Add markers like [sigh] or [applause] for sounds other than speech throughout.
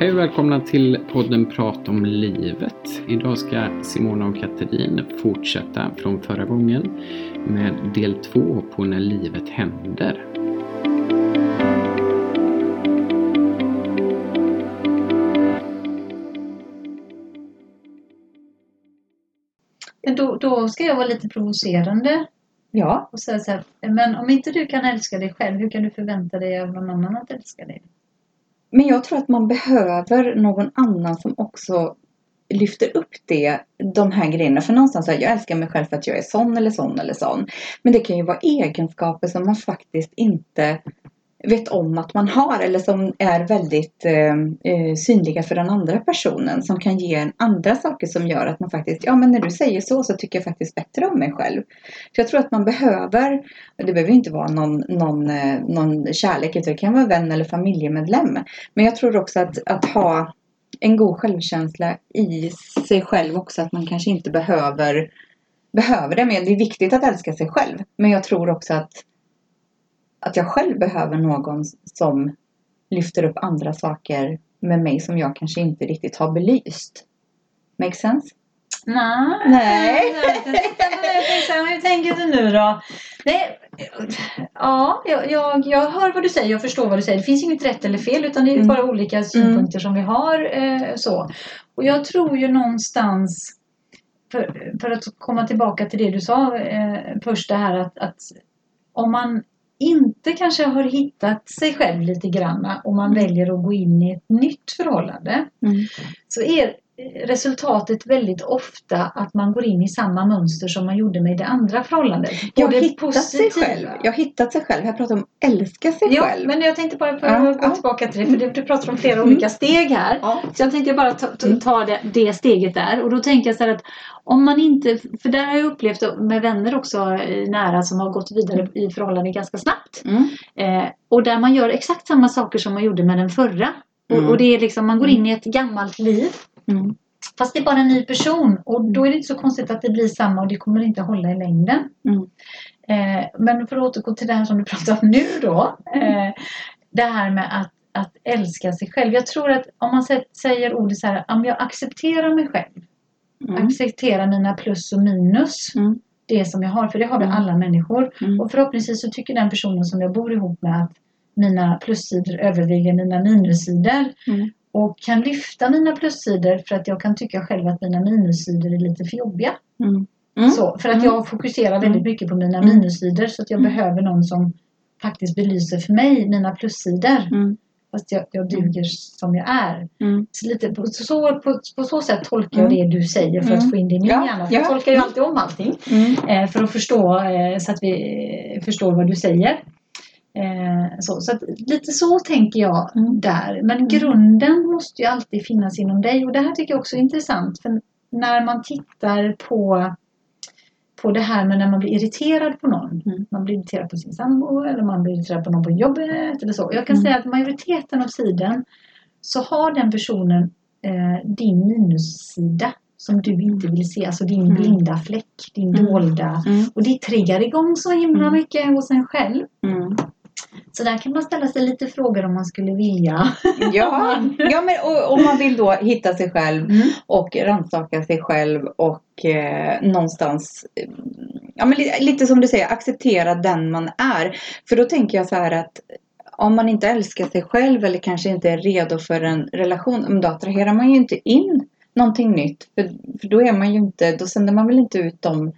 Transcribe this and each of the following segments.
Hej och välkomna till podden Prat om livet. Idag ska Simona och Katrin fortsätta från förra gången med del två på när livet händer. Men då, då ska jag vara lite provocerande Ja, och säga så här, men om inte du kan älska dig själv, hur kan du förvänta dig av någon annan att älska dig? Men jag tror att man behöver någon annan som också lyfter upp det, de här grejerna. För någonstans så här, jag älskar mig själv för att jag är sån eller sån eller sån. Men det kan ju vara egenskaper som man faktiskt inte vet om att man har eller som är väldigt eh, eh, synliga för den andra personen som kan ge en andra saker som gör att man faktiskt, ja men när du säger så så tycker jag faktiskt bättre om mig själv. Så jag tror att man behöver, det behöver inte vara någon, någon, eh, någon kärlek utan det kan vara vän eller familjemedlem. Men jag tror också att, att ha en god självkänsla i sig själv också att man kanske inte behöver behöver det. Men det är viktigt att älska sig själv. Men jag tror också att att jag själv behöver någon som lyfter upp andra saker med mig som jag kanske inte riktigt har belyst. Make sense? Nej. Nej. [laughs] Hur tänker du nu då? Nej, ja, jag, jag, jag hör vad du säger. Jag förstår vad du säger. Det finns inget rätt eller fel utan det är Mm. bara olika synpunkter som vi har. Eh, så. Och jag tror ju någonstans för, för att komma tillbaka till det du sa eh, först det här att, att om man inte kanske har hittat sig själv lite granna och man Mm. väljer att gå in i ett nytt förhållande Mm. så är resultatet väldigt ofta att man går in i samma mönster som man gjorde med det andra förhållandet. Jag har det hittat sig positiva. själv. Jag har hittat sig själv. Jag pratar om älska sig Ja, själv. men jag tänkte bara för Ja, gå ja. tillbaka till det, för du, pratar om flera Mm. olika steg här. Ja. Så jag tänkte bara ta, ta, Mm. ta det, det steget där. Och då tänker jag så här att om man inte, för där har jag upplevt det med vänner också nära som har gått vidare i förhållande ganska snabbt. Mm. Eh, och där man gör exakt samma saker som man gjorde med den förra. Och, Mm. och det är liksom, man går in i ett gammalt liv. Mm. Fast det är bara en ny person och då är det inte så konstigt att det blir samma och det kommer inte hålla i längden. Mm. Eh, men för att återgå till det här som du pratar om nu då. Eh, det här med att, att älska sig själv. Jag tror att om man sä- säger ordet så här, om jag accepterar mig själv. Mm. Accepterar mina plus och minus. Mm. Det som jag har, för det har vi Mm. alla människor. Mm. Och förhoppningsvis så tycker den personen som jag bor ihop med att mina plussidor överväger mina minussidor. Mm. Och kan lyfta mina plussidor för att jag kan tycka själv att mina minussidor är lite för jobbiga. Mm. Mm. Så, för att Mm. jag fokuserar väldigt Mm. mycket på mina Mm. minussidor så att jag behöver någon som faktiskt belyser för mig mina plussidor. Mm. Fast jag, jag duger som jag är. Så, lite, på, så, på, på så sätt tolkar jag det du säger för att få in det i min Ja, hjärna. Ja. Jag tolkar ju alltid om allting. Eh, för att förstå eh, så att vi förstår vad du säger. Eh, så så att, lite så tänker jag Mm. där. Men grunden måste ju alltid finnas inom dig. Och det här tycker jag också är intressant. För när man tittar på, på det här med när man blir irriterad på någon. Mm. Man blir irriterad på sin sambo eller man blir irriterad på någon på jobbet eller så. Jag kan Mm. säga att majoriteten av tiden så har den personen eh, din minussida som du inte vill se. Alltså din Mm. blinda fläck, din Mm. dolda. Mm. Och det triggar igång så himla Mm. mycket hos en själv. Så där kan man ställa sig lite frågor om man skulle vilja. [laughs] Ja, ja men och, om man vill då hitta sig själv Mm. och rannsaka sig själv och eh, någonstans ja, men lite, lite som du säger, acceptera den man är. För då tänker jag så här att om man inte älskar sig själv eller kanske inte är redo för en relation, då attraherar man ju inte in någonting nytt. För, för då är man ju inte, då sänder man väl inte ut de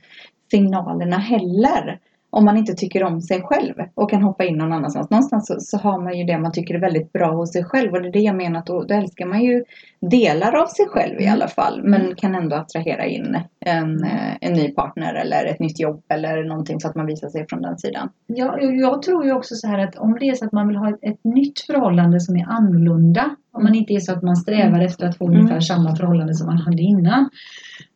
signalerna heller. Om man inte tycker om sig själv och kan hoppa in någon annanstans. Någonstans så, så har man ju det man tycker är väldigt bra hos sig själv. Och det är det jag menar att då, då älskar man ju delar av sig själv i Mm. alla fall. Men kan ändå attrahera in en, eh, en ny partner eller ett nytt jobb eller någonting så att man visar sig från den sidan. Ja, jag- jag tror ju också så här att om det är så att man vill ha ett, ett nytt förhållande som är annorlunda. Om man inte är så att man strävar efter att få Mm. ungefär samma förhållande som man hade innan.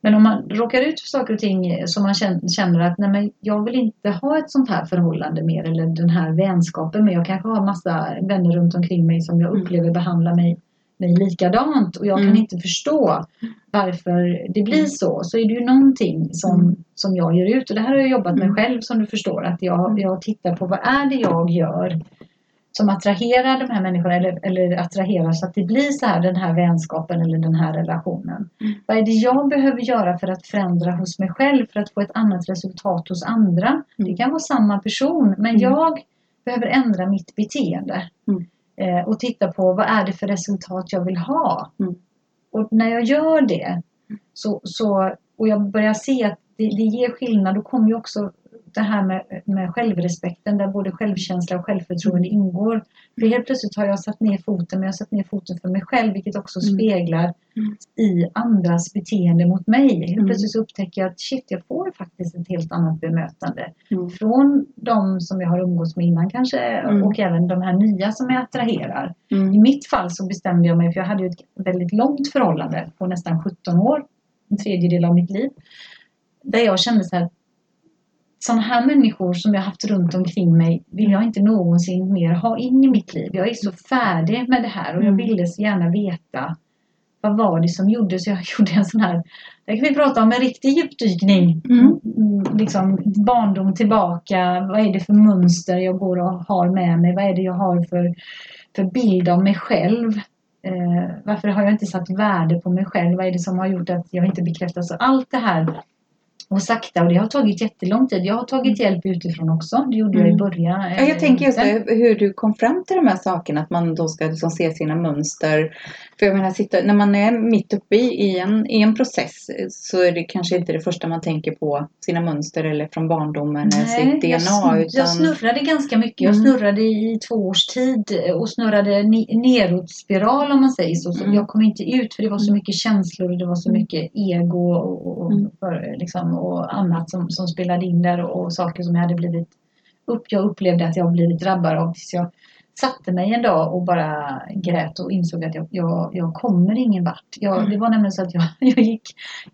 Men om man råkar ut för saker och ting som man kän- känner att nej men jag vill inte ha ett sånt här förhållande mer eller den här vänskapen men jag kanske har massa vänner runt omkring mig som jag Mm. upplever behandlar mig, mig likadant och jag kan Mm. inte förstå varför det blir så. Så är det ju någonting som, Mm. som jag gör ut och det här har jag jobbat med Mm. själv som du förstår att jag, jag tittar på vad är det jag gör som attraherar de här människorna eller, eller attraherar så att det blir så här den här vänskapen eller den här relationen. Mm. Vad är det jag behöver göra för att förändra hos mig själv för att få ett annat resultat hos andra? Det kan vara samma person men Mm. jag behöver ändra mitt beteende. Mm. Eh, och titta på vad är det för resultat jag vill ha. Mm. Och när jag gör det så, så, och jag börjar se att det, det ger skillnad, då kommer ju också det här med, med självrespekten där både självkänsla och självförtroende ingår. För helt plötsligt har jag satt ner foten, men jag har satt ner foten för mig själv vilket också Mm. speglar Mm. i andras beteende mot mig. Helt Mm. plötsligt så upptäcker jag att shit, jag får faktiskt ett helt annat bemötande. Mm. Från de som jag har umgåtts med innan kanske Mm. och även de här nya som jag attraherar. I Mm. mitt fall så bestämde jag mig, för jag hade ju ett väldigt långt förhållande på nästan 17 år, en tredjedel av mitt liv. Där jag kände så här, sådana här människor som jag haft runt omkring mig vill jag inte någonsin mer ha in i mitt liv. Jag är så färdig med det här och jag Mm. ville så gärna veta vad var det som gjorde så jag [laughs] gjorde en sån här, där kan vi prata om en riktig djupdykning. Mm. Liksom barndom tillbaka, vad är det för mönster jag går och har med mig? Vad är det jag har för, för bild av mig själv? Eh, varför har jag inte satt värde på mig själv? Vad är det som har gjort att jag inte bekräftas? Allt det här och sakta, och det har tagit jättelång tid. Jag har tagit hjälp utifrån också. Det gjorde jag i Mm. början. Ja, jag tänker just inte. det, hur du kom fram till de här sakerna, att man då ska liksom se sina mönster. För jag menar, sitta, när man är mitt uppe i, en, i en process så är det kanske inte det första man tänker på, sina mönster eller från barndomen eller sitt DNA. jag, sn- utan, jag snurrade ganska mycket. Jag Mm. snurrade i två års tid och snurrade ne- neråtspiral om man säger så. så Mm. Jag kom inte ut för det var så Mm. mycket känslor och det var så Mm. mycket ego och, och, Mm. för, liksom, och annat som, som spelade in där och, och saker som jag hade blivit upp. Jag upplevde att jag blivit drabbad av tills jag satte mig en dag och bara grät och insåg att jag, jag, jag kommer ingen vart. Jag, Mm. Det var nämligen så att jag, [laughs] jag gick,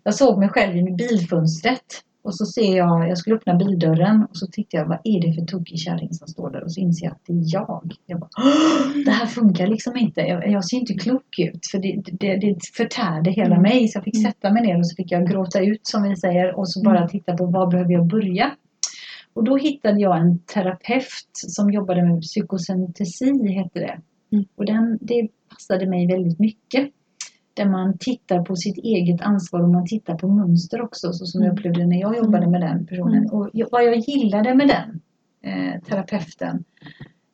jag såg mig själv i bilfönstret och så ser jag, jag skulle öppna bildörren och så tittade jag, vad är det för tokig kärring som står där? Och så inser jag att det är jag. jag bara, "Åh, det här funkar liksom inte. Jag, jag ser inte klok ut för det, det, det förtärde hela Mm. mig. Så jag fick Mm. sätta mig ner och så fick jag gråta ut som vi säger och så bara Mm. titta på var behöver jag börja? Och då hittade jag en terapeut som jobbade med psykosyntesi, hette det. Mm. Och den, det passade mig väldigt mycket. Där man tittar på sitt eget ansvar och man tittar på mönster också, så som jag Mm. upplevde när jag jobbade Mm. med den personen. Mm. Och jag, vad jag gillade med den eh, terapeuten,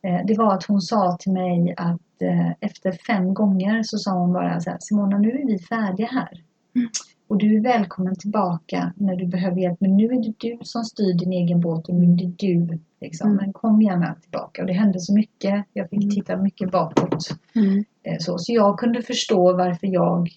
eh, det var att hon sa till mig att eh, efter fem gånger så sa hon bara så här, Simona nu är vi färdiga här. Och du är välkommen tillbaka när du behöver hjälp. Men nu är det du som styr din egen båt och nu är det du. Liksom. Mm. Men kom gärna tillbaka. Och det hände så mycket. Jag fick Mm. titta mycket bakåt. Mm. Eh, Så, så jag kunde förstå varför jag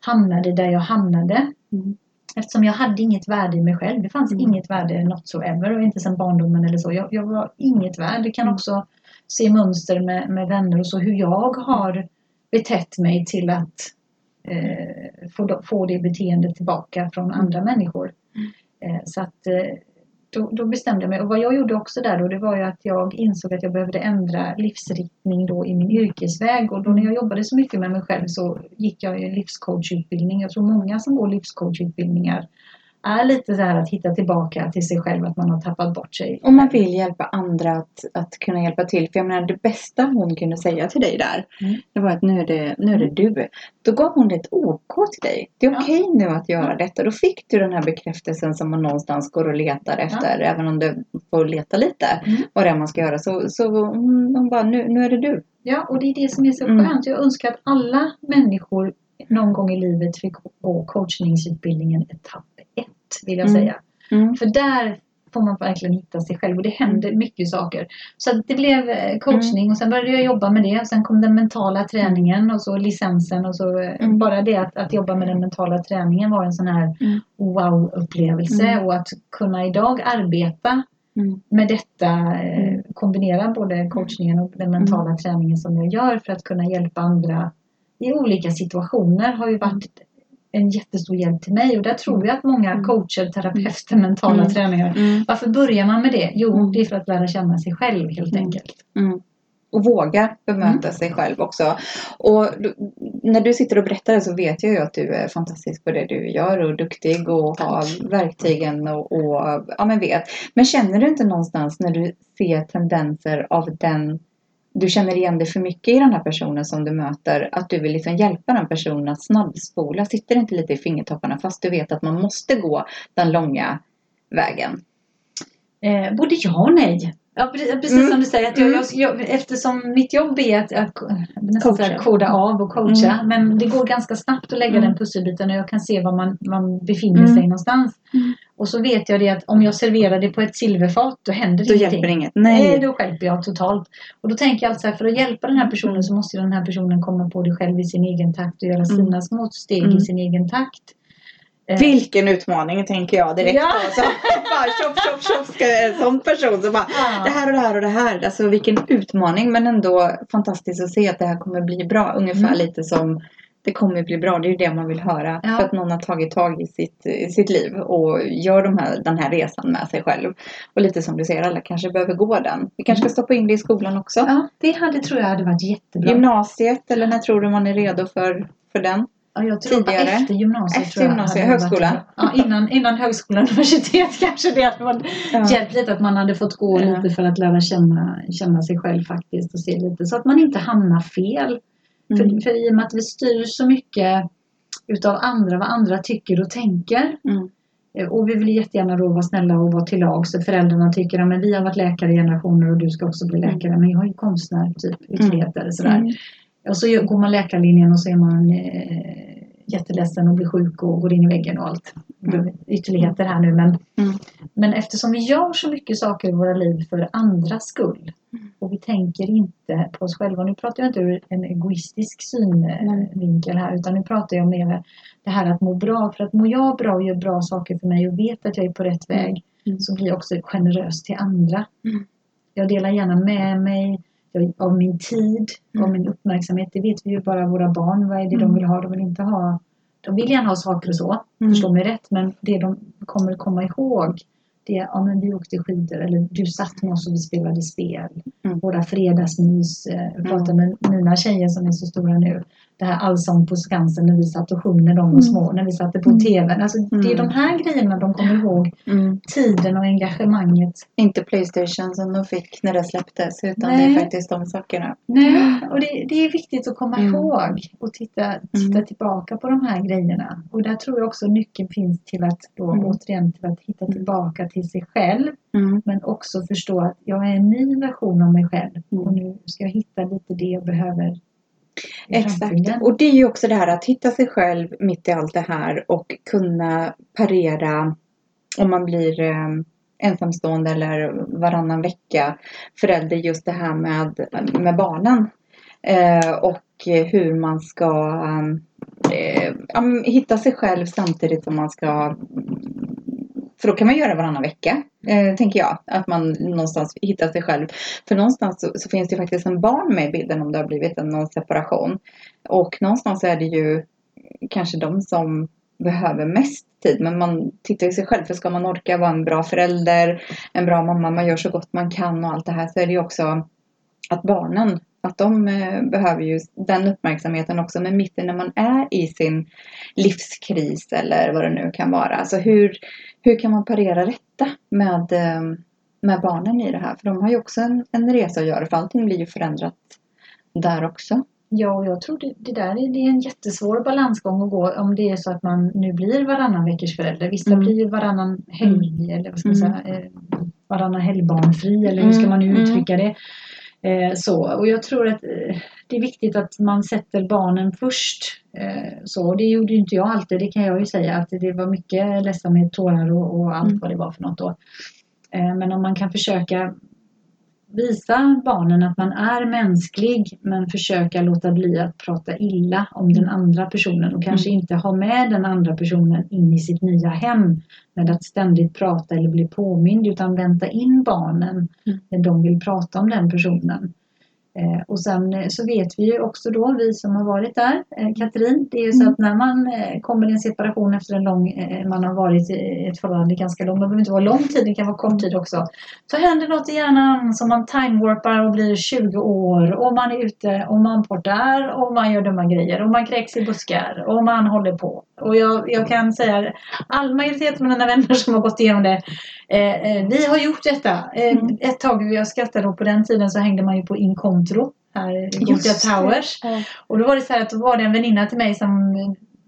hamnade där jag hamnade. Mm. Eftersom jag hade inget värde i mig själv. Det fanns Mm. inget värde whatsoever och inte sedan barndomen eller så. Jag, jag var inget värd. Det kan Mm. också se mönster med, med vänner och så hur jag har betett mig till att eh, få, få det beteendet tillbaka från andra människor. Mm. Eh, så att eh, då, då bestämde jag mig. Och vad jag gjorde också där då, det var ju att jag insåg att jag behövde ändra livsriktning då i min yrkesväg. Och då när jag jobbade så mycket med mig själv så gick jag en livscoachutbildning. Jag tror många som går livscoachutbildningar är lite så här att hitta tillbaka till sig själv, att man har tappat bort sig. Om man vill hjälpa andra att, att kunna hjälpa till. För jag menar det bästa hon kunde säga till dig där. Mm. Det var att nu är det, nu är det du. Då gav hon ett OK till dig. Det är Ja. okej nu att göra Ja. detta. Då fick du den här bekräftelsen som man någonstans går och letar efter. Även om du får leta lite. Mm. Vad det är man ska göra. Så, så hon, hon bara, nu, nu är det du. Ja, och det är det som är så Mm. skönt. Jag önskar att alla människor någon gång i livet fick gå coachningsutbildningen etapp vill jag Mm. säga. Mm. För där får man verkligen hitta sig själv och det händer mycket saker. Så det blev eh, coachning Mm. och sen började jag jobba med det. Och sen kom den mentala träningen och så licensen och så eh, Mm. bara det att, att jobba med den mentala träningen var en sån här Mm. wow-upplevelse Mm. och att kunna idag arbeta Mm. med detta, eh, Mm. kombinera både coachningen och den mentala träningen som jag gör för att kunna hjälpa andra i olika situationer har ju varit en jättestor hjälp till mig och där tror jag att många Mm. coacher, terapeuter, mentala Mm. tränare Mm. varför börjar man med det? Jo, Mm. det är för att lära känna sig själv helt Mm. enkelt. Mm. Och våga bemöta Mm. sig själv också. Och du, när du sitter och berättar det så vet jag ju att du är fantastisk på det du gör och duktig och har verktygen och, och ja men vet. Men känner du inte någonstans när du ser tendenser av den du känner igen dig för mycket i den här personen som du möter. Att du vill liksom hjälpa den personen att snabbspola. Sitter inte lite i fingertopparna fast du vet att man måste gå den långa vägen. Eh, både ja och nej. Ja, precis, Mm. som du säger. Att jag, Mm. jag, jag, eftersom mitt jobb är att, att nästan koda av och coacha. Mm. Men det går ganska snabbt att lägga Mm. den pusselbiten och jag kan se var man, man befinner Mm. sig någonstans. Och så vet jag det att om jag serverar det på ett silverfat då händer Då ingenting. hjälper inget. Nej, Nej. då hjälper jag totalt. Och då tänker jag alltså här, för att hjälpa den här personen så måste den här personen komma på det själv i sin egen takt och göra Mm. sina små steg Mm. i sin egen takt. Eh, Vilken utmaning tänker jag direkt. Ja. Så, [laughs] bara tjoff, tjoff, tjoff. Ska en sån person som bara ja. det här och det här och det här. Alltså vilken utmaning men ändå fantastiskt att se att det här kommer bli bra. Ungefär Mm. lite som det kommer bli bra. Det är ju det man vill höra. Ja. För att någon har tagit tag i sitt, i sitt liv och gör de här, den här resan med sig själv. Och lite som du säger, alla kanske behöver gå den. Vi kanske ska stoppa in det i skolan också. ja, det hade, tror jag hade varit jättebra. Gymnasiet eller när tror du man är redo för, för den? Ja, jag tror tidigare. efter gymnasiet. Efter gymnasiet, hade varit högskola. bra. Ja, innan, innan högskola och [laughs] universitet kanske det hade varit Ja. hjälpt lite att man hade fått gå Ja. lite för att lära känna, känna sig själv faktiskt och se lite så att man inte hamnar fel. Mm. För, för i och med att vi styr så mycket utav andra, vad andra tycker och tänker. Mm. Eh, Och vi vill jättegärna då vara snälla och vara till lag så föräldrarna tycker att vi har varit läkare i generationer och du ska också bli läkare. Men jag är ju konstnär, typ ytterligheter sådär. Mm. Och så går man läkarlinjen och så är man eh, jätteledsen och blir sjuk och går in i väggen och allt. Mm. Ytterligheter här nu men, Mm. men eftersom vi gör så mycket saker i våra liv för andras skull Mm. och vi tänker inte på oss själva. Nu pratar jag inte ur en egoistisk synvinkel här utan nu pratar jag mer det här att må bra. För att må jag bra och gör bra saker för mig och vet att jag är på rätt Mm. väg Mm. så blir jag också generös till andra. Mm. Jag delar gärna med mig av min tid, av Mm. min uppmärksamhet. Det vet vi ju bara våra barn. Vad är det de Mm. vill ha? De vill inte ha de vill gärna ha saker och så, Mm. förstå mig rätt, men det de kommer komma ihåg det är, ja men vi åkte skidor eller du satt med oss och vi spelade spel. Mm. Våra fredagsmys. eh, Jag pratar med mina tjejer som är så stora nu. Det här Allsång på Skansen när vi satt och sjöng när de var Mm. små, när vi satte på Mm. TVn. Alltså, Det är Mm. de här grejerna de kommer ihåg. Mm. Tiden och engagemanget. Inte Playstation som de fick när det släpptes utan det Nej. är faktiskt de sakerna. Nej, och det, det är viktigt att komma Mm. ihåg och titta, titta Mm. tillbaka på de här grejerna. Och där tror jag också nyckeln finns till att då Mm. återigen till att hitta Mm. tillbaka till sig själv. Mm. Men också förstå att jag är en ny version av mig själv. Mm. Och nu ska jag hitta lite det jag behöver Exakt. Och det är ju också det här att hitta sig själv mitt i allt det här och kunna parera om man blir eh, ensamstående eller varannan vecka förälder just det här med, med barnen. Eh, och hur man ska eh, ja, men hitta sig själv samtidigt som man ska för då kan man göra varannan vecka, eh, tänker jag. Att man någonstans hittar sig själv. För någonstans så, så finns det faktiskt en barn med i bilden om det har blivit en någon separation. Och någonstans är det ju kanske de som behöver mest tid. Men man tittar ju sig själv. För ska man orka vara en bra förälder, en bra mamma, man gör så gott man kan och allt det här. Så är det ju också att barnen, att de eh, behöver ju den uppmärksamheten också. Men mitt i när man är i sin livskris eller vad det nu kan vara. Alltså hur, hur kan man parera detta med, eh, med barnen i det här? För de har ju också en, en resa att göra. För allting blir ju förändrat där också. Ja, och jag tror det, det där är, det är en jättesvår balansgång att gå om det är så att man nu blir varannan veckors förälder. Vissa Mm. blir ju varannan helg eller vad ska man Mm. säga, eh, varannan helgbarnfri eller hur ska man nu Mm. uttrycka det. Eh, så, och jag tror att det är viktigt att man sätter barnen först. Eh, så, det gjorde inte jag alltid, det kan jag ju säga att det var mycket ledsamhet, tårar och, och allt Mm. vad det var för något då. Eh, men om man kan försöka visa barnen att man är mänsklig men försöka låta bli att prata illa om den andra personen och kanske inte ha med den andra personen in i sitt nya hem med att ständigt prata eller bli påmind utan vänta in barnen Mm. när de vill prata om den personen. Eh, och sen eh, så vet vi ju också då, vi som har varit där, eh, Katrin, det är ju så Mm. att när man kommer i en separation efter en lång, man har varit i ett förhållande ganska lång, det behöver inte vara lång tid, det kan vara kort tid också. Så händer något i hjärnan som man timewarpar och blir 20 år och man är ute och man portar och man gör dumma grejer och man kräks i buskar och man håller på. Och jag, jag kan säga all majoritet av mina vänner som har gått igenom det eh, vi har gjort detta. Eh, Mm. Ett tag, jag skrattade då på den tiden så hängde man ju på Inkom Montreux här i Gothia. Towers. Ja. Och då var det så här att då var det en väninna till mig som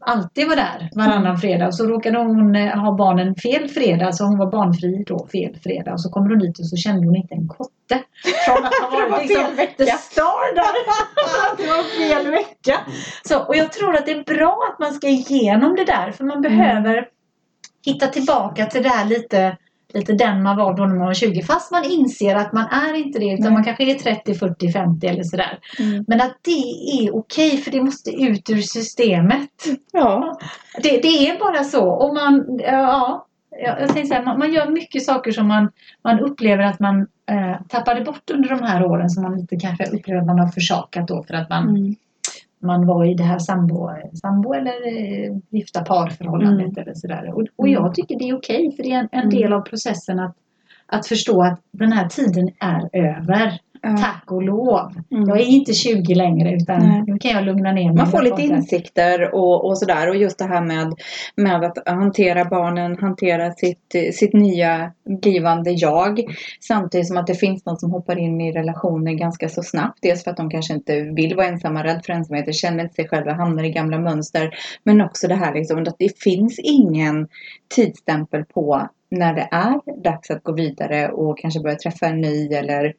alltid var där varannan fredag. Och så råkade hon eh, ha barnen fel fredag, så hon var barnfri då fel fredag. Och så kommer hon dit och så kände hon inte en kotte. Från att ha varit liksom the star där. [laughs] Det var fel vecka. Så, och jag tror att det är bra att man ska igenom det där. För man behöver hitta tillbaka till det här lite lite den man var då när man var 20. Fast man inser att man är inte det utan Nej. man kanske är 30, 40, 50 eller sådär. Mm. Men att det är okej för det måste ut ur systemet. Ja. Det, det är bara så. Och man, ja, jag säger så här, man, man gör mycket saker som man, man upplever att man eh, tappade bort under de här åren som man lite kanske upplever att man har försakat då för att man, Mm. Man var i det här sambo, sambo eller eh, gifta parförhållandet Mm. eller sådär. Och, och jag tycker det är okej för det är en, en del av processen att, att förstå att den här tiden är över. Ja. Tack och lov. Mm. Jag är inte 20 längre utan Nej. nu kan jag lugna ner mig. Man får lite insikter och, och sådär. Och just det här med, med att hantera barnen, hantera sitt, sitt nya blivande jag. Samtidigt som att det finns någon som hoppar in i relationer ganska så snabbt. Dels för att de kanske inte vill vara ensamma, rädd för ensamhet, känner inte sig själva, hamnar i gamla mönster. Men också det här liksom, att det finns ingen tidsstämpel på när det är dags att gå vidare och kanske börja träffa en ny eller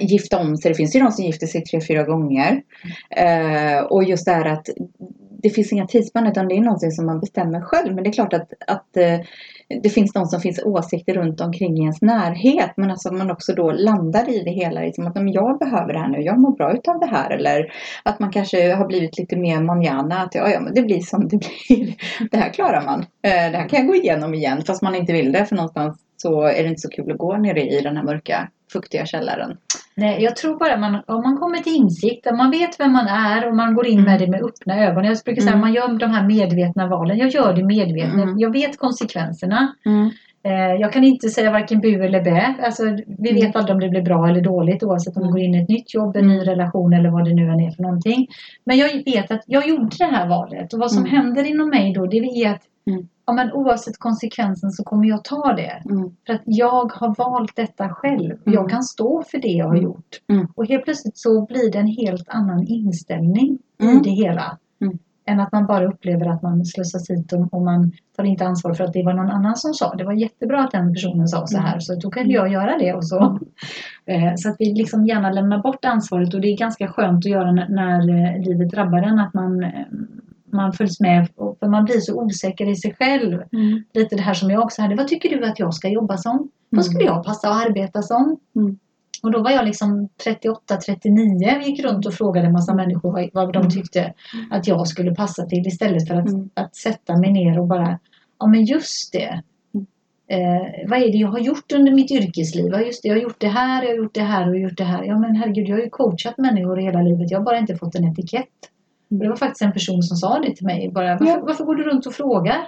gifta om sig. Det finns ju de som gifter sig tre, fyra gånger. Eh, och just det här att det finns inga tidsspann utan det är någonting som man bestämmer själv. Men det är klart att, att eh, det finns de som finns åsikter runt omkring i ens närhet. Men alltså man också då landar i det hela. Liksom att jag behöver det här nu, jag mår bra utav det här. Eller att man kanske har blivit lite mer manjana. Att ja, ja, men det blir som det blir. Det här klarar man. Eh, det här kan jag gå igenom igen fast man inte vill det. För någonstans så är det inte så kul att gå nere i den här mörka, fuktiga källaren. Nej, jag tror bara man, om man kommer till insikt, om man vet vem man är och man går in med det med öppna ögon. Jag brukar säga Mm. man gör de här medvetna valen. Jag gör det medvetet. Mm. Jag vet konsekvenserna. Eh, jag kan inte säga varken bu eller bä. Alltså, vi Mm. vet aldrig om det blir bra eller dåligt oavsett om vi Mm. går in i ett nytt jobb, en ny relation eller vad det nu än är för någonting. Men jag vet att jag gjorde det här valet och vad som Mm. händer inom mig då det är att Mm. Ja, men oavsett konsekvensen så kommer jag ta det. Mm. För att jag har valt detta själv. Mm. Jag kan stå för det jag har Mm. gjort. Mm. Och helt plötsligt så blir det en helt annan inställning i Mm. det hela. Mm. Än att man bara upplever att man slussas hit och, och man tar inte ansvar för att det var någon annan som sa. Det var jättebra att den personen sa så här så då kan jag göra det och så. [laughs] Eh, så att vi liksom gärna lämnar bort ansvaret och det är ganska skönt att göra när, när eh, livet drabbar en att man, eh, man följs med för man blir så osäker i sig själv. Mm. Lite det här som jag också hade. Vad tycker du att jag ska jobba som? Vad skulle jag passa att arbeta som? Mm. Och då var jag liksom 38-39 gick runt och frågade en massa människor vad- de Mm. tyckte att jag skulle passa till istället för att, Mm. att sätta mig ner och bara Ja men just det. Mm. Eh, vad är det jag har gjort under mitt yrkesliv? Ja just det, jag har gjort det här, jag har gjort det här och gjort det här. Ja men herregud, jag har ju coachat människor hela livet. Jag har bara inte fått en etikett. Det var faktiskt en person som sa det till mig. Bara, varför, Ja. varför går du runt och frågar?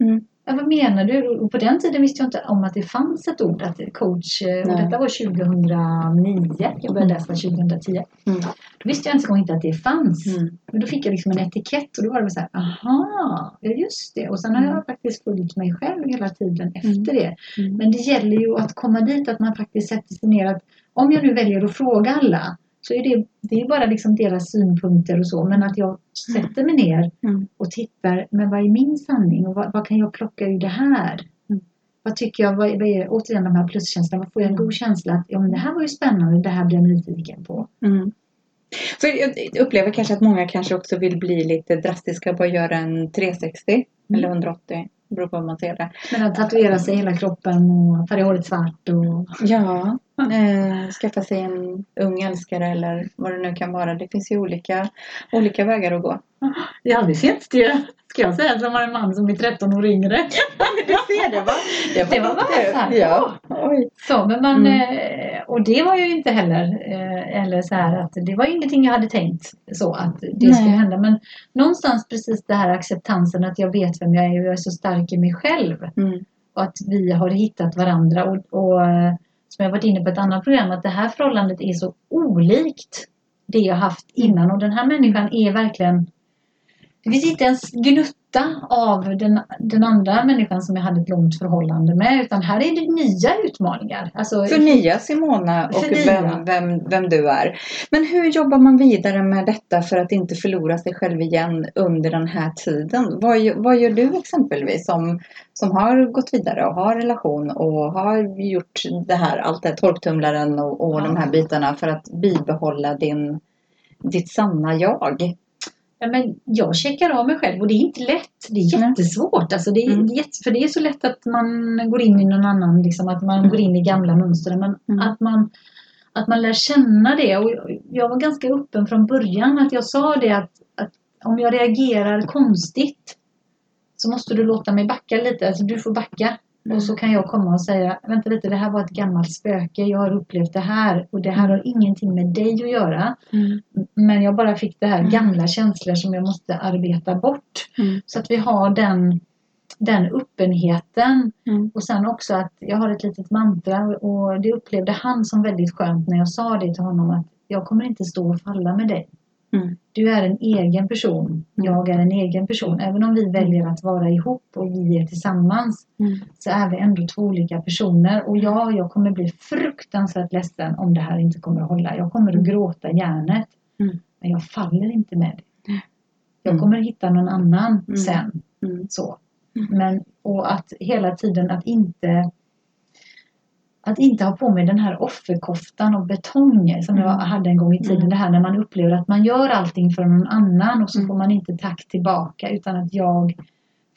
Mm. Ja, vad menar du? Och på den tiden visste jag inte om att det fanns ett ord, att coach. eh, Och detta var 2009. Jag började läsa 2010. Mm. Då visste jag gång inte att det fanns. Mm. Men då fick jag liksom en etikett och då var det så här, aha, ja just det. Och sen har Mm. jag faktiskt följt mig själv hela tiden efter det. Mm. Men det gäller ju att komma dit, att man faktiskt sätter sig ner. Att om jag nu väljer att fråga alla så är det, det är bara liksom deras synpunkter och så. Men att jag sätter mig ner Mm. och tittar, men vad är min sanning och vad, vad kan jag plocka ur det här? Mm. Vad tycker jag, vad, vad är återigen de här pluskänslorna, vad får jag en god känsla att ja, men det här var ju spännande, det här blir jag nyfiken på. Mm. För jag upplever kanske att många kanske också vill bli lite drastiska och bara göra en 360 Mm. eller 180. Det beror på hur man ser det. Men att tatuera sig hela kroppen och färga håret svart och Ja, eh, skaffa sig en ung älskare eller vad det nu kan vara. Det finns ju olika, olika vägar att gå. Det är aldrig sent det, ska jag säga, som har en man som är 13 år yngre. [laughs] Du ser det va? Det var bara så här, Ja. Oj. Så, men man, Mm. eh, och det var ju inte heller, eh, eller så här att det var ingenting jag hade tänkt så att det Nej. skulle hända. Men någonstans precis det här acceptansen att jag vet vem jag är och jag är så stark i mig själv. Mm. Och att vi har hittat varandra och, och eh, som jag varit inne på ett annat program att det här förhållandet är så olikt det jag haft innan. Och den här människan är verkligen det finns inte ens gnutta av den, den andra människan som jag hade ett långt förhållande med. Utan här är det nya utmaningar. Alltså, För nya Simona och vem, vem, vem du är. Men hur jobbar man vidare med detta för att inte förlora sig själv igen under den här tiden? Vad, vad gör du exempelvis som, som har gått vidare och har relation och har gjort det här, allt det här torktumlaren och, och Ja. de här bitarna för att bibehålla din, ditt sanna jag? Men jag checkar av mig själv och det är inte lätt. Det är jättesvårt. Alltså det är, Mm. för det är så lätt att man går in i någon annan, liksom, att man Mm. går in i gamla mönster. Men Mm. att, man, att man lär känna det. Och jag- jag var ganska öppen från början att jag sa det att, att om jag reagerar konstigt så måste du låta mig backa lite. Alltså du får backa. Mm. Och så kan jag komma och säga, vänta lite, det här var ett gammalt spöke. Jag har upplevt det här och det här har ingenting med dig att göra. Men jag bara fick det här Mm. gamla känslor som jag måste arbeta bort. Mm. Så att vi har den, den öppenheten. Mm. Och sen också att jag har ett litet mantra och det upplevde han som väldigt skönt när jag sa det till honom att jag kommer inte stå och falla med dig. Mm. Du är en egen person. Jag är en egen person. Även om vi väljer att vara ihop och vi är tillsammans Mm. så är vi ändå två olika personer. Och ja, jag kommer bli fruktansvärt ledsen om det här inte kommer att hålla. Jag kommer att Mm. gråta järnet. Mm. Men jag faller inte med det. Jag Mm. kommer hitta någon annan Mm. sen. Mm. Så. Mm. Men, och att hela tiden att inte att inte ha på mig den här offerkoftan och betong som jag Mm. hade en gång i tiden. Mm. Det här när man upplever att man gör allting för någon annan och så Mm. får man inte tack tillbaka utan att jag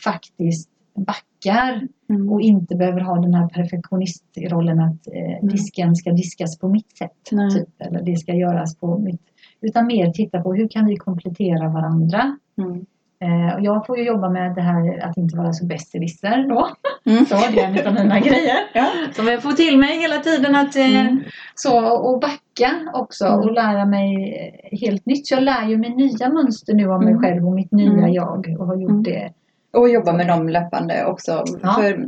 faktiskt backar Mm. och inte behöver ha den här perfektionistrollen att eh, disken ska diskas på mitt sätt. Nej. Typ, eller det ska göras på mitt... Utan mer titta på hur kan vi komplettera varandra. Mm. Eh, och jag får ju jobba med det här att inte vara så besserwisser då. Mm. Så det är en av mina [laughs] grejer. Ja. Som jag får till mig hela tiden att eh, Mm. så och backa också Mm. och lära mig eh, helt nytt. Så jag lär ju mig nya mönster nu av mig Mm. själv och mitt nya Mm. jag och har gjort Mm. det. Och jobba med dem löpande också. Ja. För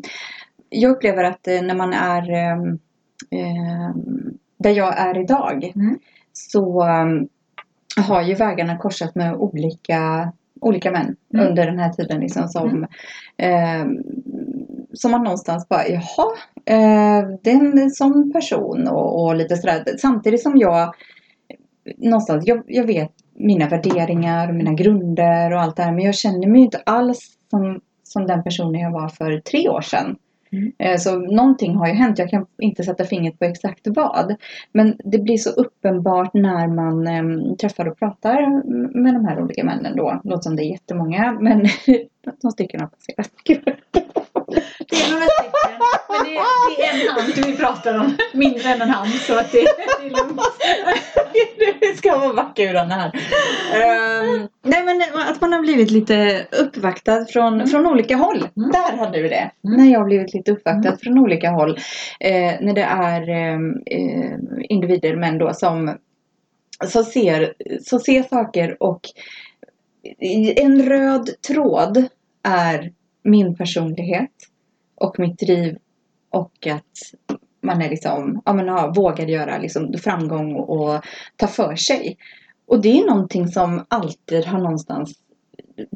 jag upplever att eh, när man är ehm, där jag är idag så ehm, har ju vägarna korsat med olika, olika män Mm. under den här tiden. Liksom, som, ehm, som man någonstans bara, jaha, eh, det är en sån person och, och lite sådär. Samtidigt som jag någonstans, jag, jag vet mina värderingar, mina grunder och allt det här. Men jag känner mig inte alls som, som den personen jag var för tre år sedan. Mm. Eh, så någonting har ju hänt. Jag kan inte sätta fingret på exakt vad. Men det blir så uppenbart när man ehm, träffar och pratar med de här olika männen då. Låter som det är jättemånga men [laughs] de stycken har passerat. Det är några stycken. Men det är, det är en hand vi pratar om. Mindre än en hand. Så att det, det är lugnt. [laughs] det ska vara vackra här. Ehm, nej men att man har blivit lite uppvaktad från, Mm. från olika håll. Mm. Där hade vi det. Mm. När jag har blivit lite uppvaktad Mm. från olika håll. Eh, när det är ehm, eh, individer men då som, som, ser, som ser saker och en röd tråd är min personlighet och mitt driv och att man är liksom, ja men ja, vågar göra liksom framgång och, och ta för sig. Och det är någonting som alltid har någonstans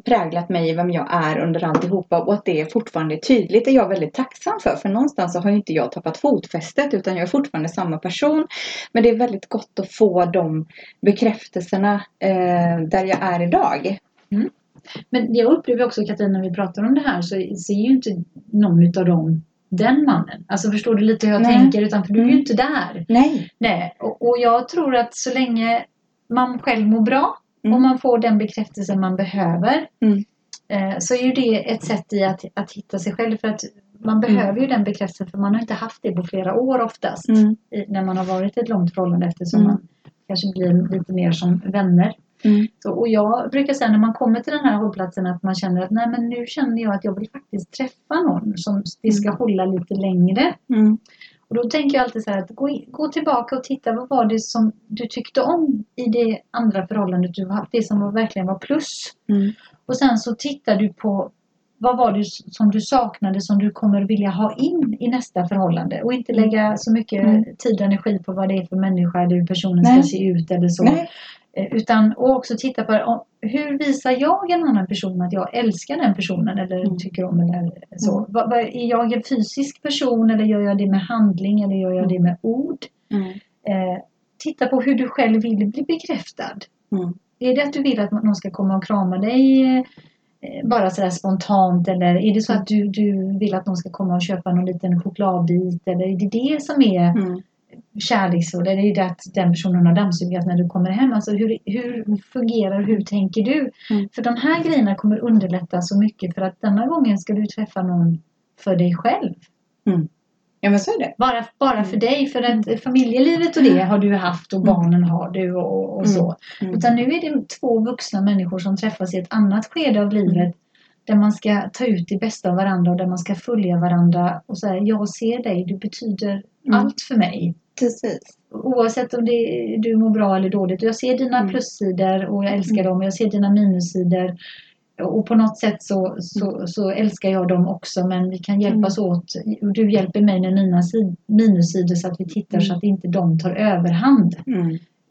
präglat mig vem jag är under alltihopa och att det är fortfarande tydligt är jag väldigt tacksam för. För någonstans så har ju inte jag tappat fotfästet utan jag är fortfarande samma person. Men det är väldigt gott att få de bekräftelserna eh, där jag är idag. Mm. Men jag upplever också Katrin när vi pratar om det här så ser ju inte någon utav dem den mannen. Alltså förstår du lite hur jag Nej. tänker? Utan för du är ju Mm. inte där. Nej. Nej. Och, och jag tror att så länge man själv mår bra Mm. och man får den bekräftelse man behöver Mm. eh, så är ju det ett sätt i att, att hitta sig själv. För att man behöver ju den bekräftelsen för man har inte haft det på flera år oftast. Mm. I, när man har varit i ett långt förhållande eftersom Mm. man kanske blir lite mer som vänner. Mm. Så, och jag brukar säga när man kommer till den här hållplatsen att man känner att nej men nu känner jag att jag vill faktiskt träffa någon som det ska Mm. hålla lite längre. Mm. Och då tänker jag alltid så här att gå, in, gå tillbaka och titta vad var det som du tyckte om i det andra förhållandet du haft, det som var, verkligen var plus. Mm. Och sen så tittar du på vad var det som du saknade som du kommer vilja ha in i nästa förhållande och inte lägga så mycket Mm. tid och energi på vad det är för människa eller hur personen Nej. ska se ut eller så. Nej. Eh, Utan och också titta på hur visar jag en annan person att jag älskar den personen eller Mm. tycker om eller så. Mm. Är jag en fysisk person eller gör jag det med handling eller gör jag det med ord? Mm. Eh, titta på hur du själv vill bli bekräftad. Mm. Är det att du vill att någon ska komma och krama dig eh, bara sådär spontant eller är det så att du, du vill att någon ska komma och köpa någon liten chokladbit eller är det det som är Mm. kärleksfull eller är det att den personen har dammsugat när du kommer hem? Alltså hur, hur fungerar hur tänker du? Mm. För de här grejerna kommer underlätta så mycket för att denna gången ska du träffa någon för dig själv. Ja men så är det. Bara, bara för dig, för att familjelivet och det har du haft och barnen har du och, och så. Mm. Utan nu är det två vuxna människor som träffas i ett annat skede av livet. Där man ska ta ut det bästa av varandra och där man ska följa varandra och säga jag ser dig, du betyder Mm. allt för mig. Precis. Oavsett om det, du mår bra eller dåligt. Jag ser dina Mm. plussidor och jag älskar dem och jag ser dina minussidor. Och på något sätt så, så, så älskar jag dem också men vi kan hjälpas åt. Och du hjälper mig med mina sid- minussidor så att vi tittar Mm. så att inte de tar överhand.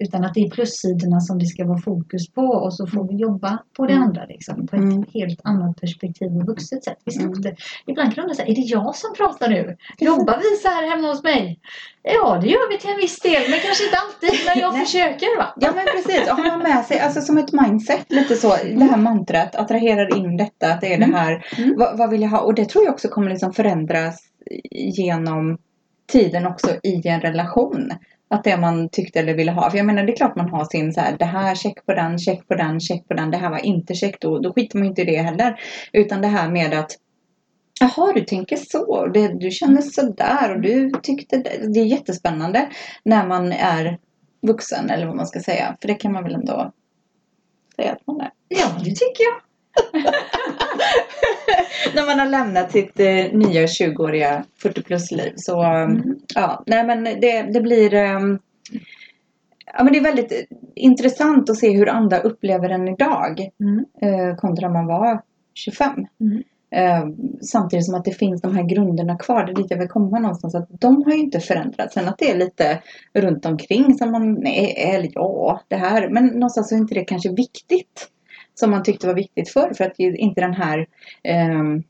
Utan att det är plussidorna som det ska vara fokus på och så får vi jobba på det Mm. andra liksom, på ett Mm. helt annat perspektiv och vuxet sätt. Vi ska Mm. inte, ibland kan de säga, är det jag som pratar nu? Jobbar vi så här hemma hos mig? Ja, det gör vi till en viss del, men kanske inte alltid, men jag [laughs] försöker va? Ja men precis, och ha med sig alltså som ett mindset lite så. Det här mantrat attraherar in detta. Att det är Mm. det här. Mm. Vad, vad vill jag ha? Och det tror jag också kommer liksom förändras genom tiden också i en relation. Att det man tyckte eller ville ha. För jag menar det är klart man har sin så här. Det här check på den, check på den, check på den. Det här var inte check. Då, då skiter man ju inte i det heller. Utan det här med att Jaha, du tänker så. Det, du känner sådär och du tyckte det. Det är jättespännande när man är vuxen eller vad man ska säga. För det kan man väl ändå säga att man är. Ja, det tycker jag. [laughs] när man har lämnat sitt eh, nya 20-åriga 40 plus-liv. Så Mm. ja, nej men det, det blir ehm, Ja men det är väldigt eh, intressant att se hur andra upplever den idag. Mm. Eh, kontra man var 25. Mm. Eh, samtidigt som att det finns de här grunderna kvar. Det är dit jag vill komma någonstans. Att de har ju inte förändrats. Sen att det är lite runt omkring som man, nej, eller ja, det här. Men någonstans så är inte det kanske viktigt. Som man tyckte var viktigt förr. För att inte den här ehm,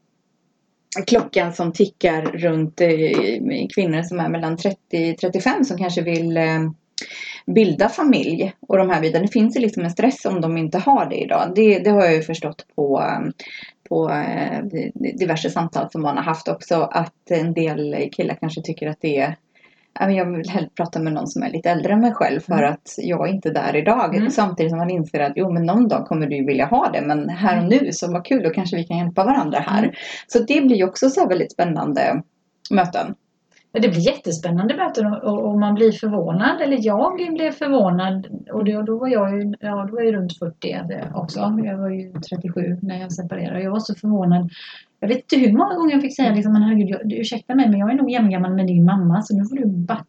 klockan som tickar runt eh, kvinnor som är mellan 30-35 som kanske vill eh, bilda familj och de här bitarna. Det finns ju liksom en stress om de inte har det idag. Det, det har jag ju förstått på, ehm, på eh, diverse samtal som man har haft också. Att en del killar kanske tycker att det är jag vill hellre prata med någon som är lite äldre än mig själv för Mm. att jag är inte där idag. Mm. Samtidigt som man inser att jo men någon dag kommer du vilja ha det men här och nu så vad kul då kanske vi kan hjälpa varandra här. Mm. Så det blir ju också så väldigt spännande möten. Det blir jättespännande möten och, man blir förvånad, eller jag blev förvånad. Och då, då var jag ju, ja, då var jag runt 40 också. Jag var ju 37 när jag separerade. Jag var så förvånad. Jag vet inte hur många gånger jag fick säga liksom, men herregud, jag, du, ursäkta mig men jag är nog jämngammal med din mamma så nu får du backa.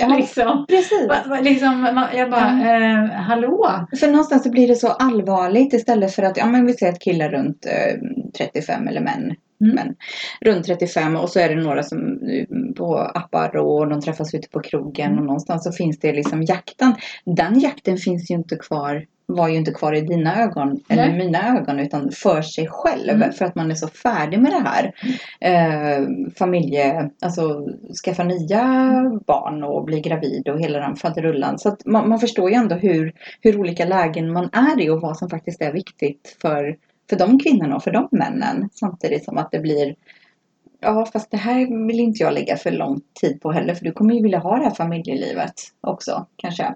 Ja. [laughs] Liksom. Precis. Liksom, jag bara, eh, hallå? För någonstans så blir det så allvarligt istället för att, ja men vi säger att killar runt eh, 35 eller män. Mm. Men runt 35 och så är det några som eh, på appar och de träffas ute på krogen Mm. och någonstans så finns det liksom jakten. Den jakten finns ju inte kvar var ju inte kvar i dina ögon eller Nej. mina ögon utan för sig själv Mm. för att man är så färdig med det här. Eh, familje, alltså skaffa nya barn och bli gravid och hela den faderullan. Så att man, man förstår ju ändå hur, hur olika lägen man är i och vad som faktiskt är viktigt för, för de kvinnorna och för de männen. Samtidigt som att det blir Ja fast det här vill inte jag lägga för lång tid på heller för du kommer ju vilja ha det här familjelivet också kanske.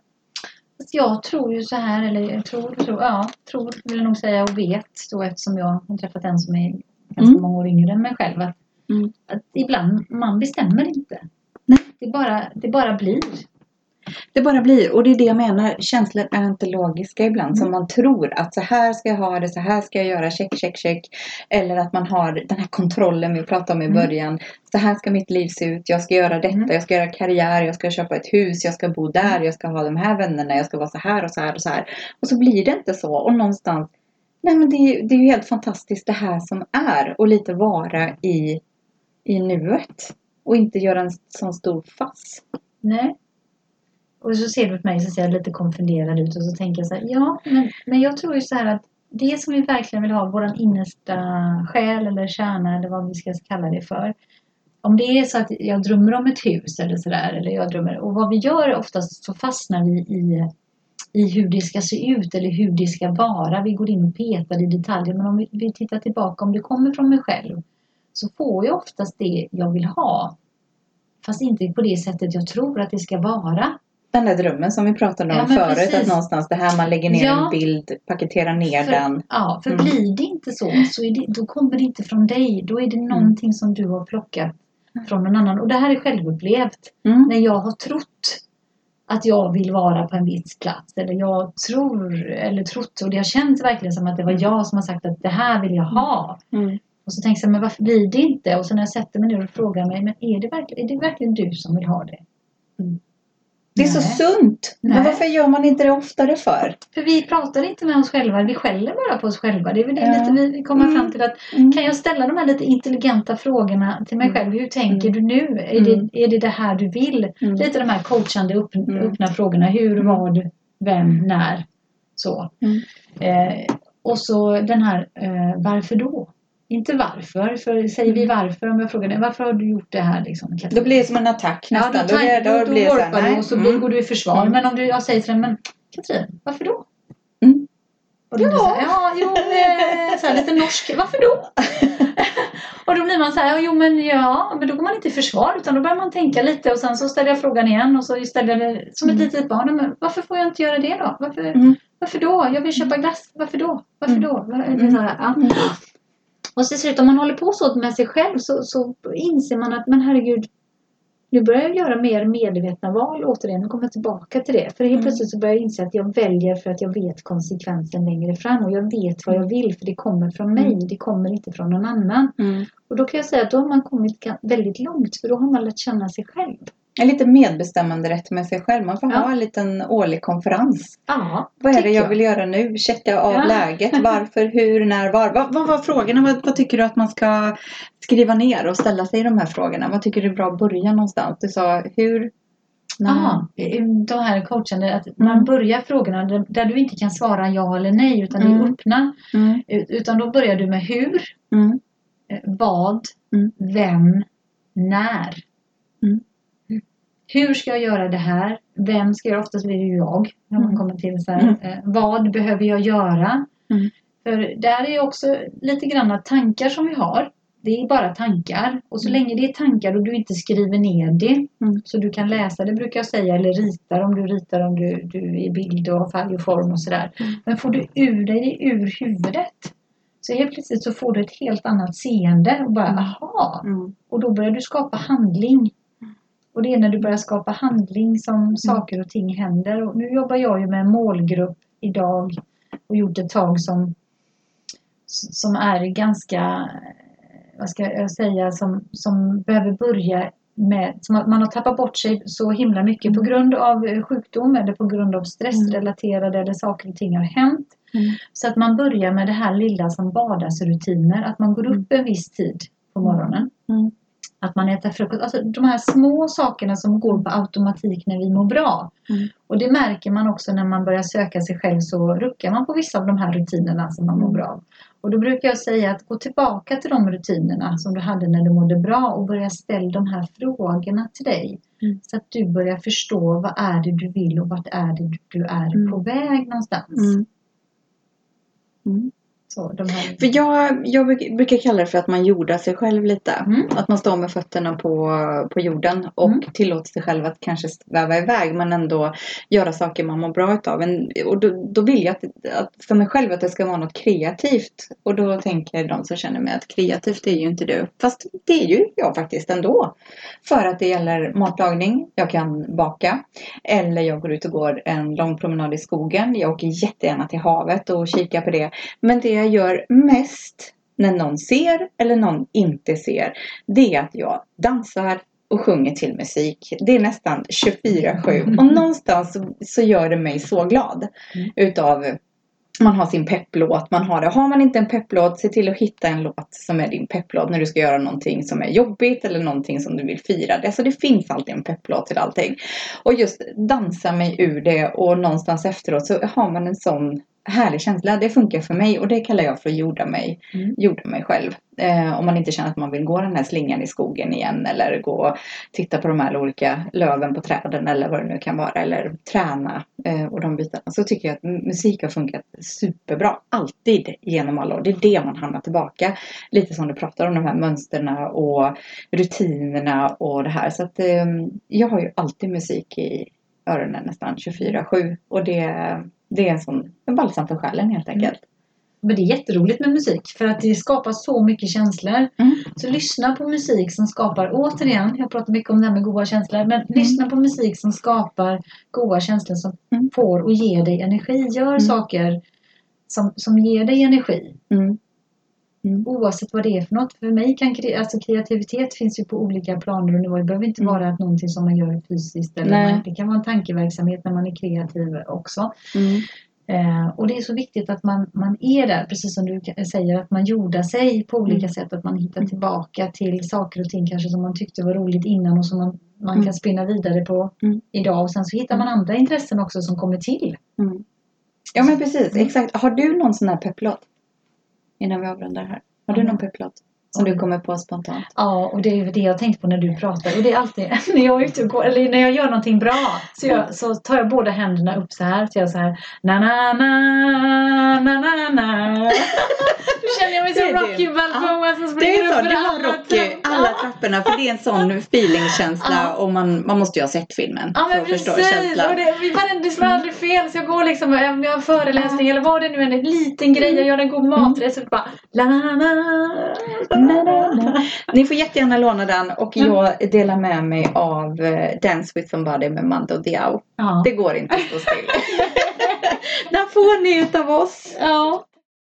Jag tror ju så här, eller jag tror, tror, ja, tror vill jag nog säga och vet då eftersom jag har träffat en som är ganska Mm. många år yngre än mig själv. Att, Mm. att ibland, man bestämmer inte. Nej. Det bara, det bara blir. Det bara blir, och det är det jag menar, känslor är inte logiska ibland. Som man tror att så här ska jag ha det, så här ska jag göra, check, check, check. Eller att man har den här kontrollen vi pratade om i Mm. början. Så här ska mitt liv se ut, jag ska göra detta, Mm. jag ska göra karriär, jag ska köpa ett hus, jag ska bo där, jag ska ha de här vännerna, jag ska vara så här och så här och så här. Och så blir det inte så. Och någonstans, nej men det är, det är ju helt fantastiskt det här som är. Och lite vara i, i nuet. Och inte göra en sån stor fass. Nej. Och så ser du på mig så ser jag lite konfunderad ut och så tänker jag så här, ja, men, men jag tror ju så här att det som vi verkligen vill ha, våran innersta själ eller kärna eller vad vi ska kalla det för. Om det är så att jag drömmer om ett hus eller sådär, eller jag drömmer, och vad vi gör oftast så fastnar vi i, i hur det ska se ut eller hur det ska vara. Vi går in och petar i detaljer, men om vi, vi tittar tillbaka, om det kommer från mig själv, så får jag oftast det jag vill ha. Fast inte på det sättet jag tror att det ska vara. Den där drömmen som vi pratade om Ja, förut. precis. Att någonstans det här man lägger ner Ja. en bild, paketerar ner För, den. ja, för Mm. blir det inte så, så det, då kommer det inte från dig. Då är det någonting som du har plockat från någon annan. Och det här är självupplevt. Mm. När jag har trott att jag vill vara på en viss plats. Eller jag tror, eller trott, och det har känts verkligen som att det var jag som har sagt att det här vill jag ha. Mm. Och så tänker jag, men varför blir det inte? Och så när jag sätter mig ner och frågar mig, men är det verkligen, är det verkligen du som vill ha det? Mm. Det är så Nej. sunt. Men Nej. varför gör man inte det oftare för? För vi pratar inte med oss själva, vi skäller bara på oss själva. Det är väl det Ja. lite vi kommer Mm. fram till att Mm. kan jag ställa de här lite intelligenta frågorna till mig Mm. själv? Hur tänker Mm. du nu? Är, Mm. det, är det det här du vill? Mm. Lite de här coachande upp, Mm. öppna frågorna. Hur, Mm. vad, vem, när? Så. Mm. Eh, och så den här eh, varför då? Inte varför, för säger vi varför om jag frågar dig, varför har du gjort det här? Liksom? Mm. Då blir det som en attack Ja, nästan. då, är det- då, då, blir det så du och så Mm. går du i försvar. Mm. Men om du, jag säger till dig, men Katrin, varför då? Mm. Och då det så här, ja, jo, eh, så här, lite norsk, varför då? [laughs] och då blir man så här, jo men ja, men då går man inte i försvar utan då börjar man tänka lite och sen så ställer jag frågan igen och så ställer jag det som ett Mm. litet barn, men varför får jag inte göra det då? Varför, Mm. varför då? Jag vill köpa glass, varför då? Varför Mm. då? Så här, ja. Mm. Och så till slut om man håller på så med sig själv så, så inser man att men herregud nu börjar jag göra mer medvetna val återigen. Nu kommer jag tillbaka till det. För helt Mm. plötsligt så börjar jag inse att jag väljer för att jag vet konsekvensen längre fram. Och jag vet vad jag vill för det kommer från mig. Det kommer inte från någon annan. Mm. Och då kan jag säga att då har man kommit väldigt långt. För då har man lärt känna sig själv. En liten medbestämmande rätt med sig själv. Man får Ja. ha en liten årlig konferens. Ja, Vad är det tycker jag vill göra nu? Checka av Ja. läget. [laughs] Varför, hur, när, var. Vad, vad var frågorna? Vad, vad tycker du att man ska skriva ner och ställa sig de här frågorna? Vad tycker du är bra att börja någonstans? Du sa hur? Ja, de här coachande, att man Mm. börjar frågorna där, du inte kan svara ja eller nej utan Mm. är öppna. Mm. Ut- Utan då börjar du med hur, Mm. eh, vad, Mm. vem, när. Hur ska jag göra det här? Vem ska göra? Oftast blir det ju jag. När man Mm. kommer till så här, Mm. eh, vad behöver jag göra? Mm. För där är också lite grann tankar som vi har. Det är bara tankar. Och så länge det är tankar och du inte skriver ner det. Mm. Så du kan läsa det brukar jag säga. Eller ritar om du ritar om du, du är i bild och färg och form och sådär. Mm. Men får du ur dig det ur huvudet. Så helt plötsligt så får du ett helt annat seende. Och bara Mm. aha. Och då börjar du skapa handling. Och det är när du börjar skapa handling som saker och ting händer. Och nu jobbar jag ju med en målgrupp idag och gjort ett tag som, som är ganska, vad ska jag säga, som, som behöver börja med, som man har tappat bort sig så himla mycket på grund av sjukdom eller på grund av stressrelaterade eller saker och ting har hänt. Mm. Så att man börjar med det här lilla som vardagsrutiner, att man går upp en viss tid på morgonen. Mm. Att man äter frukost. Alltså de här små sakerna som går på automatik när vi mår bra. Mm. Och det märker man också när man börjar söka sig själv så ruckar man på vissa av de här rutinerna som man mår Mm. bra av. Och då brukar jag säga att gå tillbaka till de rutinerna som du hade när du mådde bra och börja ställa de här frågorna till dig. Mm. Så att du börjar förstå vad är det du vill och vart är det du är Mm. på väg någonstans. Så, de här... För jag, jag bruk- brukar kalla det för att man jordar sig själv lite. Mm. Att man står med fötterna på, på jorden och Mm. tillåter sig själv att kanske sväva iväg men ändå göra saker man mår bra utav. Men, och då, då vill jag att, att för mig själv att det ska vara något kreativt. Och då tänker de som känner mig att kreativt är ju inte du. Fast det är ju jag faktiskt ändå. För att det gäller matlagning, jag kan baka. Eller jag går ut och går en lång promenad i skogen. Jag åker jättegärna till havet och kikar på det. Men det jag gör mest när någon ser eller någon inte ser, det är att jag dansar och sjunger till musik. Det är nästan 24-7. Och någonstans så, så gör det mig så glad Mm. utav man har sin pepplåt, man har det. Har man inte en pepplåt, se till att hitta en låt som är din pepplåt när du ska göra någonting som är jobbigt eller någonting som du vill fira. Det, alltså det finns alltid en pepplåt till allting. Och just dansa mig ur det och någonstans efteråt så har man en sån härlig känsla. Det funkar för mig och det kallar jag för att jorda mig, Mm. jorda mig själv. Eh, om man inte känner att man vill gå den här slingan i skogen igen eller gå och titta på de här olika löven på träden eller vad det nu kan vara. Eller träna eh, och de bitarna. Så tycker jag att musik har funkat superbra. Alltid genom alla år. Det är det man hamnar tillbaka. Lite som du pratar om de här mönsterna och rutinerna och det här. Så att eh, jag har ju alltid musik i öronen nästan 24-7. Och det, det är en sån en balsam för själen helt enkelt. Men det är jätteroligt med musik för att det skapar så mycket känslor. Mm. Så lyssna på musik som skapar, återigen, jag pratar mycket om det här med goda känslor, men lyssna på musik som skapar goda känslor som Mm. får och ger dig energi. Gör saker som, som ger dig energi. Mm. Oavsett vad det är för något. För mig kan alltså kreativitet finns ju på olika planer och nivåer. Det behöver inte Mm. vara någonting som man gör fysiskt. Eller man, det kan vara en tankeverksamhet när man är kreativ också. Mm. Eh, och det är så viktigt att man, man är där, precis som du säger, att man jordar sig på olika Mm. sätt. Att man hittar tillbaka till saker och ting kanske som man tyckte var roligt innan och som man, man Mm. kan spinna vidare på Mm. idag. Och sen så hittar man andra intressen också som kommer till. Mm. Ja men precis, Mm. exakt. Har du någon sån här pepplåt? Innan vi avrundar här. Har du Mm. någon pepplåt? Som du kommer på spontant? Ja, och det är ju det jag tänkt på när du pratar. Och det är alltid [laughs] när jag är ute och går, eller när jag gör någonting bra så, jag, så tar jag båda händerna upp så här. Så jag så här na na na na na na. Då känner jag mig som. Rocky Balboa som springer är upp för det har alla Rocky, alla trapporna. För det är en sån feelingkänsla Ja. och man, man måste ju ha sett filmen Ja för men precis! känslan. Och det, slår aldrig fel. Så jag går liksom, om jag har en föreläsning eller vad det nu är, en liten grej, jag gör en god maträtt så bara la la la Na, na, na. Ni får jättegärna låna den och jag delar med mig av eh, Dance with somebody med Mando Diao. Ja. Det går inte att stå still. [laughs] Den får ni utav oss. ja.